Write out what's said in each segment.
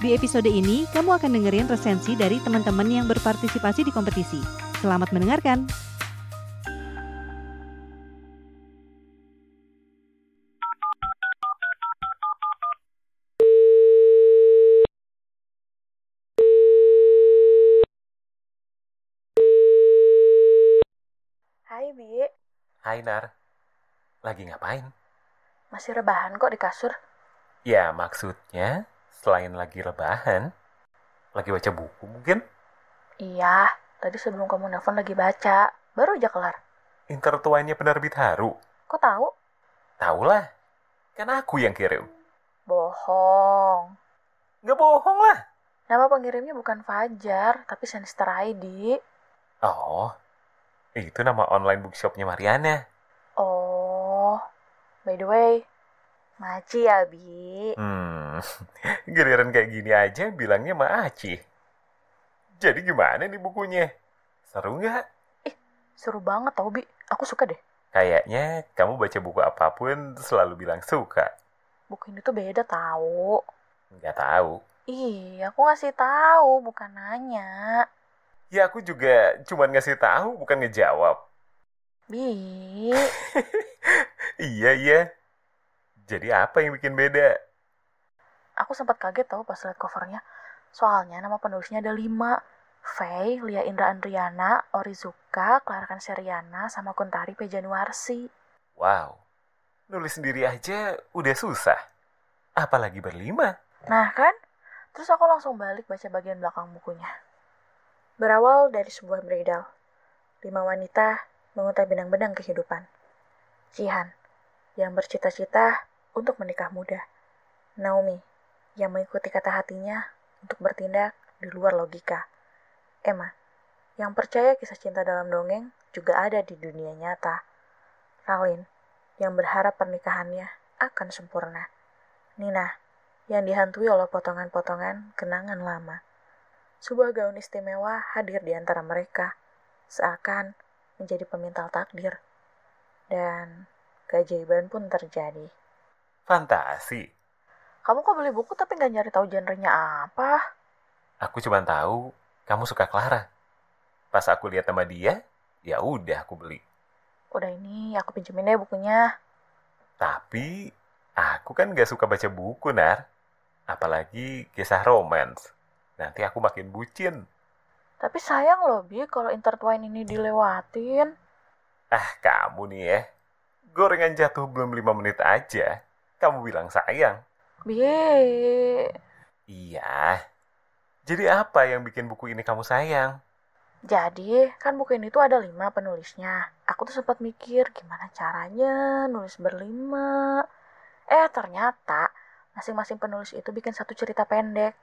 Di episode ini, kamu akan dengerin resensi dari teman-teman yang berpartisipasi di kompetisi. Selamat mendengarkan! Hai Bi, Hai Nar, lagi ngapain? masih rebahan kok di kasur. Ya maksudnya selain lagi rebahan, lagi baca buku mungkin? Iya, tadi sebelum kamu nelfon lagi baca, baru aja kelar. Intertwine-nya penerbit Haru. Kok tahu? Tahu lah, kan aku yang kirim. Bohong. Nggak bohong lah. Nama pengirimnya bukan Fajar, tapi Sinister ID. Oh, itu nama online bookshopnya Mariana. Oh, by the way, Maci ya Bi. Hmm, giliran kayak gini aja bilangnya Ma Aci. Jadi gimana nih bukunya? Seru nggak? Seru banget tau Bi, aku suka deh. Kayaknya kamu baca buku apa pun selalu bilang suka. Buku ini tuh beda tahu. Nggak tahu. Ih, aku ngasih tahu, bukan nanya. Ya aku juga cuman ngasih tahu bukan ngejawab. Bi, Iya iya. Jadi apa yang bikin beda? aku sempat kaget tau pas liat covernya. Soalnya nama penulisnya ada lima. Faye, Lia Indra Andriana, Orizuka, Clara Kanseriana, sama Kuntari P. Januarsi. Wow. Nulis sendiri aja udah susah. Apalagi berlima. Nah kan, terus aku langsung balik baca bagian belakang bukunya. Berawal dari sebuah bredal. Lima wanita menguntai benang-benang kehidupan. Jihan, yang bercita-cita untuk menikah muda. Naomi, yang mengikuti kata hatinya untuk bertindak di luar logika. Emma, yang percaya kisah cinta dalam dongeng juga ada di dunia nyata. Ralin, yang berharap pernikahannya akan sempurna. Nina, yang dihantui oleh potongan-potongan kenangan lama. Sebuah gaun istimewa hadir di antara mereka, seakan menjadi pemintal takdir. Dan keajaiban pun terjadi. Fantasi. Kamu kok beli buku tapi nggak nyari tahu genrenya apa? Aku cuma tahu kamu suka Clara. Pas aku lihat sama dia, ya udah aku beli. Udah ini, aku pinjemin deh bukunya. Tapi aku kan gak suka baca buku, Nar. Apalagi kisah romance. Nanti aku makin bucin. Tapi sayang loh, Bi, kalau intertwine ini dilewatin. Ah, kamu nih ya. Gorengan jatuh belum 5 menit aja. Kamu bilang sayang. Bi, Iya. Jadi apa yang bikin buku ini kamu sayang? jadi kan buku ini tuh ada lima penulisnya. Aku tuh sempat mikir gimana caranya nulis berlima. Eh, ternyata masing-masing penulis itu bikin satu cerita pendek.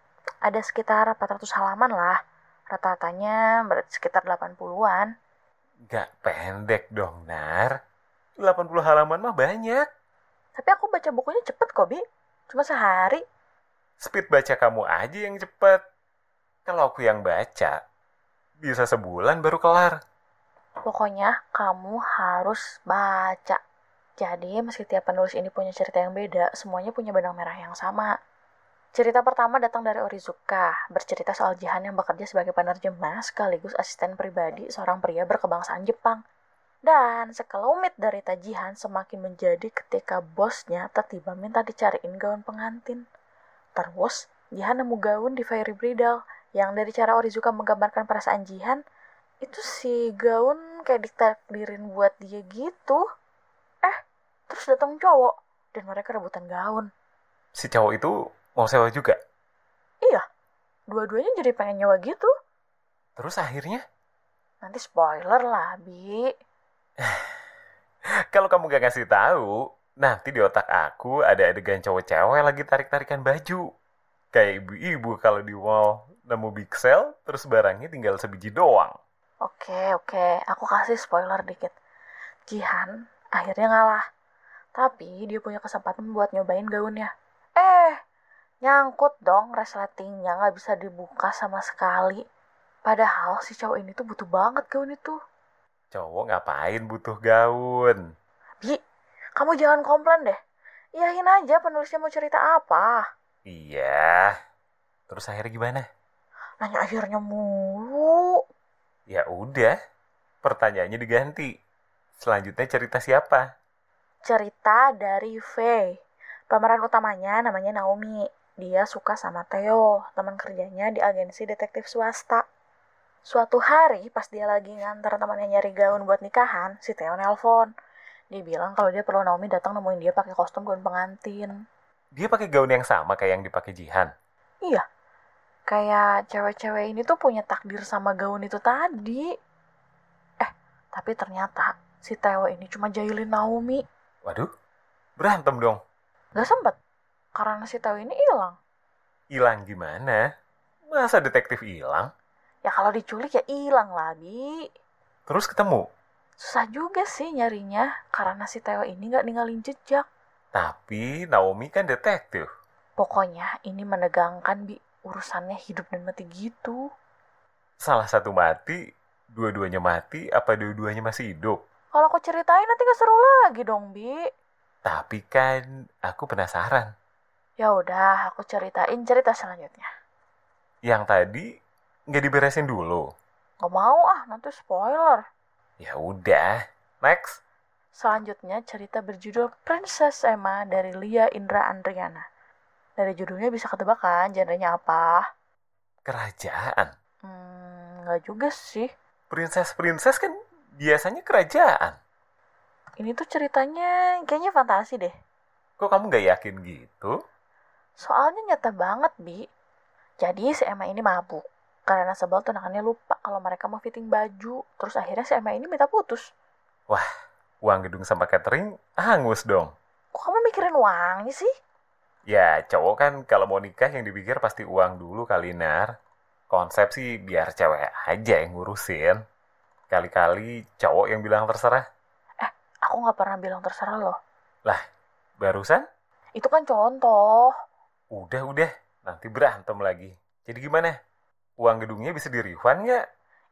Ada sekitar 400 halaman lah. Rata-ratanya sekitar 80-an. Gak pendek dong, Nar. 80 halaman mah banyak. Tapi aku baca bukunya cepet kok, Bi. Cuma sehari. Speed baca kamu aja yang cepet. Kalau aku yang baca, bisa sebulan baru kelar. Pokoknya kamu harus baca. Jadi meski tiap penulis ini punya cerita yang beda, semuanya punya benang merah yang sama. Cerita pertama datang dari Orizuka, bercerita soal Jihan yang bekerja sebagai penerjemah sekaligus asisten pribadi seorang pria berkebangsaan Jepang. Dan sekelumit dari Jihan semakin menjadi ketika bosnya tiba-tiba minta dicariin gaun pengantin. Terus, Jihan nemu gaun di Fairy Bridal yang dari cara Orizuka menggambarkan perasaan Jihan, itu si gaun kayak ditakdirin buat dia gitu. Eh, terus datang cowok dan mereka rebutan gaun. Si cowok itu mau sewa juga. Iya, dua-duanya jadi pengen nyewa gitu. Terus akhirnya, Nanti spoiler lah, Bi. kalau kamu gak ngasih tahu, nanti di otak aku ada adegan cowok cewek lagi tarik-tarikan baju. Kayak ibu-ibu kalau di mall nemu big sale, terus barangnya tinggal sebiji doang. Oke, oke. Aku kasih spoiler dikit. Jihan akhirnya ngalah. Tapi dia punya kesempatan buat nyobain gaunnya. Eh, nyangkut dong resletingnya nggak bisa dibuka sama sekali. Padahal si cowok ini tuh butuh banget gaun itu. Cowok ngapain butuh gaun? Bi, kamu jangan komplain deh. Iyahin aja penulisnya mau cerita apa. Iya. Terus akhirnya gimana? Nanya akhirnya mulu. Ya udah, pertanyaannya diganti. Selanjutnya cerita siapa? Cerita dari Faye. Pemeran utamanya namanya Naomi. Dia suka sama Theo, teman kerjanya di agensi detektif swasta. Suatu hari pas dia lagi nganter temannya nyari gaun buat nikahan, si Theo nelpon. Dia bilang kalau dia perlu Naomi datang nemuin dia pakai kostum gaun pengantin. Dia pakai gaun yang sama kayak yang dipakai Jihan. Iya, kayak cewek-cewek ini tuh punya takdir sama gaun itu tadi. Eh, tapi ternyata si Theo ini cuma jahilin Naomi. Waduh, berantem dong. Gak sempet, karena si Theo ini hilang. Hilang gimana? Masa detektif hilang? Ya kalau diculik ya hilang lah, Bi. Terus ketemu? Susah juga sih nyarinya, karena si Theo ini gak ninggalin jejak. Tapi Naomi kan detektif. Pokoknya ini menegangkan, Bi. Urusannya hidup dan mati gitu. Salah satu mati, dua-duanya mati, apa dua-duanya masih hidup? Kalau aku ceritain nanti gak seru lagi dong, Bi. Tapi kan aku penasaran. Ya udah, aku ceritain cerita selanjutnya. Yang tadi nggak diberesin dulu. Gak mau ah, nanti spoiler. Ya udah, next. Selanjutnya cerita berjudul Princess Emma dari Lia Indra Andriana. Dari judulnya bisa ketebak kan genrenya apa? Kerajaan. Hmm, nggak juga sih. Princess-princess kan biasanya kerajaan. Ini tuh ceritanya kayaknya fantasi deh. Kok kamu nggak yakin gitu? Soalnya nyata banget, Bi. Jadi si Emma ini mabuk. Karena sebel tunangannya lupa kalau mereka mau fitting baju. Terus akhirnya si Emma ini minta putus. Uang gedung sama catering hangus dong. Kok kamu mikirin uangnya sih? Ya, cowok kan kalau mau nikah yang dipikir pasti uang dulu kali, Nar. Konsep sih biar cewek aja yang ngurusin. Kali-kali cowok yang bilang terserah. Aku nggak pernah bilang terserah loh. Barusan? Itu kan contoh. Udah-udah, nanti berantem lagi. Jadi gimana? Uang gedungnya bisa di-refund nggak?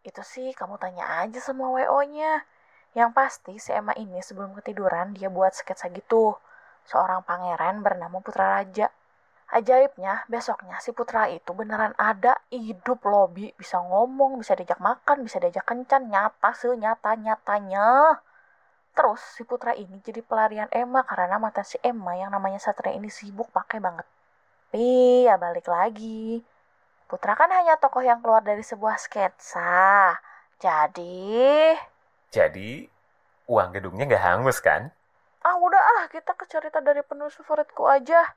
Itu sih kamu tanya aja sama WO-nya. Yang pasti si Emma ini sebelum ketiduran dia buat sketsa gitu. Seorang pangeran bernama Putra Raja. Ajaibnya, besoknya si Putra itu beneran ada, hidup loh, Bi. Bisa ngomong, bisa diajak makan, bisa diajak kencan, nyata senyata-nyatanya. Terus si Putra ini jadi pelarian Emma karena mata si Emma yang namanya Satria ini sibuk pakai banget. Tapi ya balik lagi. Putra kan hanya tokoh yang keluar dari sebuah sketsa. Jadi, Jadi, uang gedungnya nggak hangus kan? ah udah ah kita ke cerita dari penulis favoritku aja.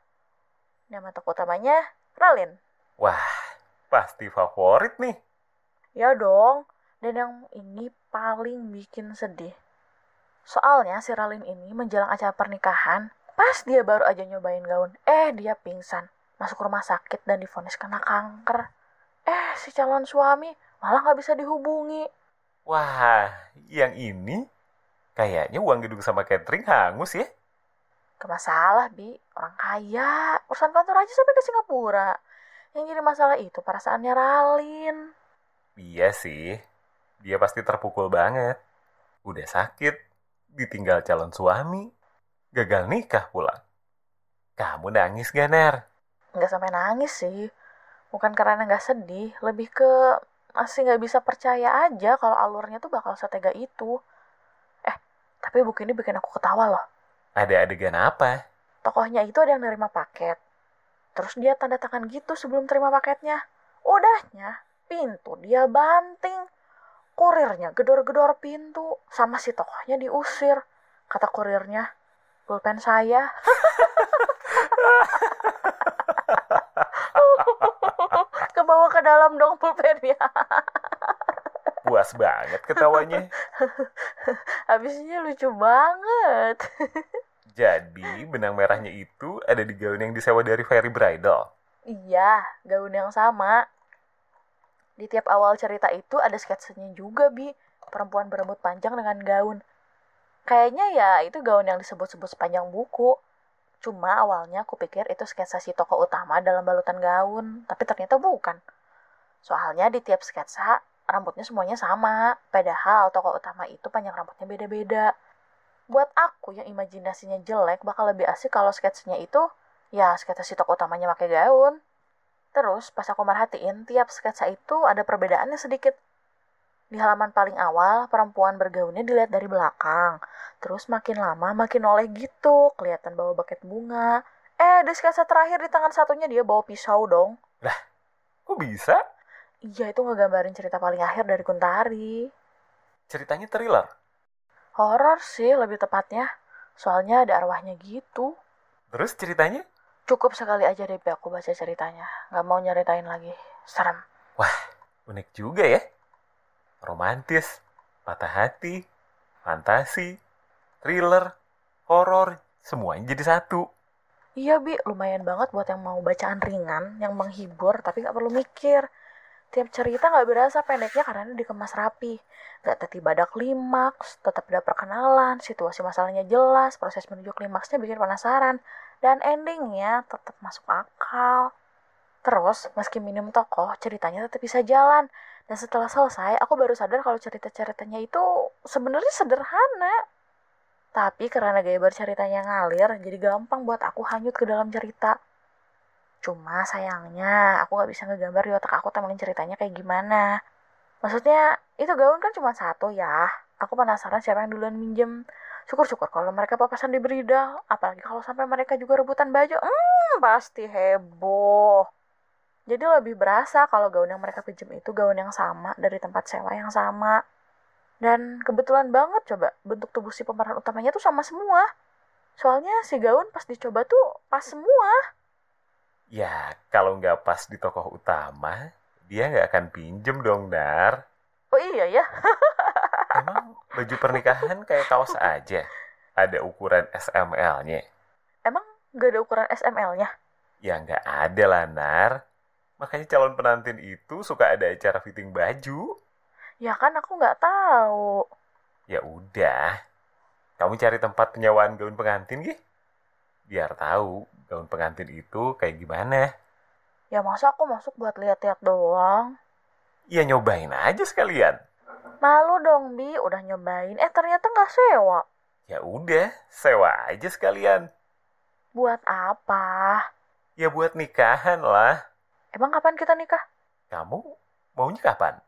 Nama tokoh utamanya Ralin. Wah, pasti favorit nih. Ya dong. Dan yang ini paling bikin sedih. Soalnya si Ralin ini menjelang acara pernikahan, pas dia baru aja nyobain gaun, eh dia pingsan, masuk rumah sakit dan difonis kena kanker. Eh, si calon suami malah nggak bisa dihubungi. Wah, yang ini kayaknya uang gedung sama catering hangus ya. Gak masalah, Bi. Orang kaya. Urusan kantor aja sampai ke Singapura. Yang jadi masalah itu perasaannya Ralin. Iya sih, dia pasti terpukul banget. Udah sakit, ditinggal calon suami, gagal nikah pula. Kamu nangis gak, Ner? Nggak sampai nangis sih. Bukan karena nggak sedih, lebih ke masih nggak bisa percaya aja kalau alurnya tuh bakal setega itu. Eh, tapi buku ini bikin aku ketawa loh. Ada adegan apa? Tokohnya itu ada yang nerima paket. Terus dia tanda tangan gitu sebelum terima paketnya. Udahnya, pintu dia banting. Kurirnya gedor-gedor pintu. Sama si tokohnya diusir. Kata kurirnya, pulpen saya. Kebawa ke dalam dong pulpennya. Puas banget ketawanya. Habisnya lucu banget. Jadi, benang merahnya itu ada di gaun yang disewa dari Fairy Bridal. Iya, gaun yang sama. Di tiap awal cerita itu ada sketsanya juga, Bi. Perempuan berambut panjang dengan gaun. Kayaknya ya itu gaun yang disebut-sebut sepanjang buku. Cuma awalnya aku pikir itu sketsa si tokoh utama dalam balutan gaun, tapi ternyata bukan. Soalnya di tiap sketsa, rambutnya semuanya sama, padahal tokoh utama itu panjang rambutnya beda-beda. Buat aku yang imajinasinya jelek, bakal lebih asik kalau sketsanya itu, ya sketsa si tokoh utamanya pakai gaun. Terus pas aku merhatiin, tiap sketsa itu ada perbedaannya sedikit. Di halaman paling awal, perempuan bergaunnya dilihat dari belakang. Terus makin lama makin oleh gitu, kelihatan bawa buket bunga. Eh, di sketsa terakhir di tangan satunya dia bawa pisau dong. Kok bisa? Iya, itu ngegambarin cerita paling akhir dari Kuntari. Ceritanya thriller. Horor sih lebih tepatnya. Soalnya ada arwahnya gitu. Terus ceritanya? Cukup sekali aja deh aku baca ceritanya. Gak mau nyeritain lagi. Serem. Unik juga ya. Romantis, patah hati, fantasi, thriller, horor, semuanya jadi satu. Iya Bi, lumayan banget buat yang mau bacaan ringan, yang menghibur, tapi gak perlu mikir. Tiap cerita gak berasa pendeknya karena dikemas rapi. Gak tiba ada klimaks, tetap ada perkenalan, situasi masalahnya jelas, proses menuju klimaksnya bikin penasaran, dan endingnya tetap masuk akal. Terus, meski minim tokoh, ceritanya tetap bisa jalan. Dan setelah selesai, aku baru sadar kalau cerita-ceritanya itu sebenarnya sederhana. Tapi karena gaya berceritanya ngalir, jadi gampang buat aku hanyut ke dalam cerita. Cuma sayangnya, aku gak bisa ngegambar di otak aku temelin ceritanya kayak gimana. Maksudnya, itu gaun kan cuma satu ya. Aku penasaran siapa yang duluan minjem. Syukur-syukur kalau mereka papasan di Bridal. Apalagi kalau sampai mereka juga rebutan baju. Hmm, pasti heboh. Jadi lebih berasa kalau gaun yang mereka pinjam itu gaun yang sama dari tempat sewa yang sama. Dan kebetulan banget coba bentuk tubuh si pemeran utamanya tuh sama semua. Soalnya si gaun pas dicoba tuh pas semua. Ya, kalau nggak pas di tokoh utama, dia nggak akan pinjem dong, Dar. Oh iya ya. Emang baju pernikahan kayak kaos aja? Ada ukuran SML-nya? Emang gak ada ukuran SML-nya? Ya nggak ada lah, Nar. Makanya calon penantin itu suka ada acara fitting baju. Ya kan aku nggak tahu. Ya udah, kamu cari tempat penyewaan gaun pengantin, gih. Biar tahu gaun pengantin itu kayak gimana. Ya masa aku masuk buat lihat-lihat doang? Ya nyobain aja sekalian. Malu dong, Bi. Udah nyobain. Eh, ternyata nggak sewa. Ya udah, sewa aja sekalian. Buat apa? Ya buat nikahan lah. Emang kapan kita nikah? Kamu maunya kapan?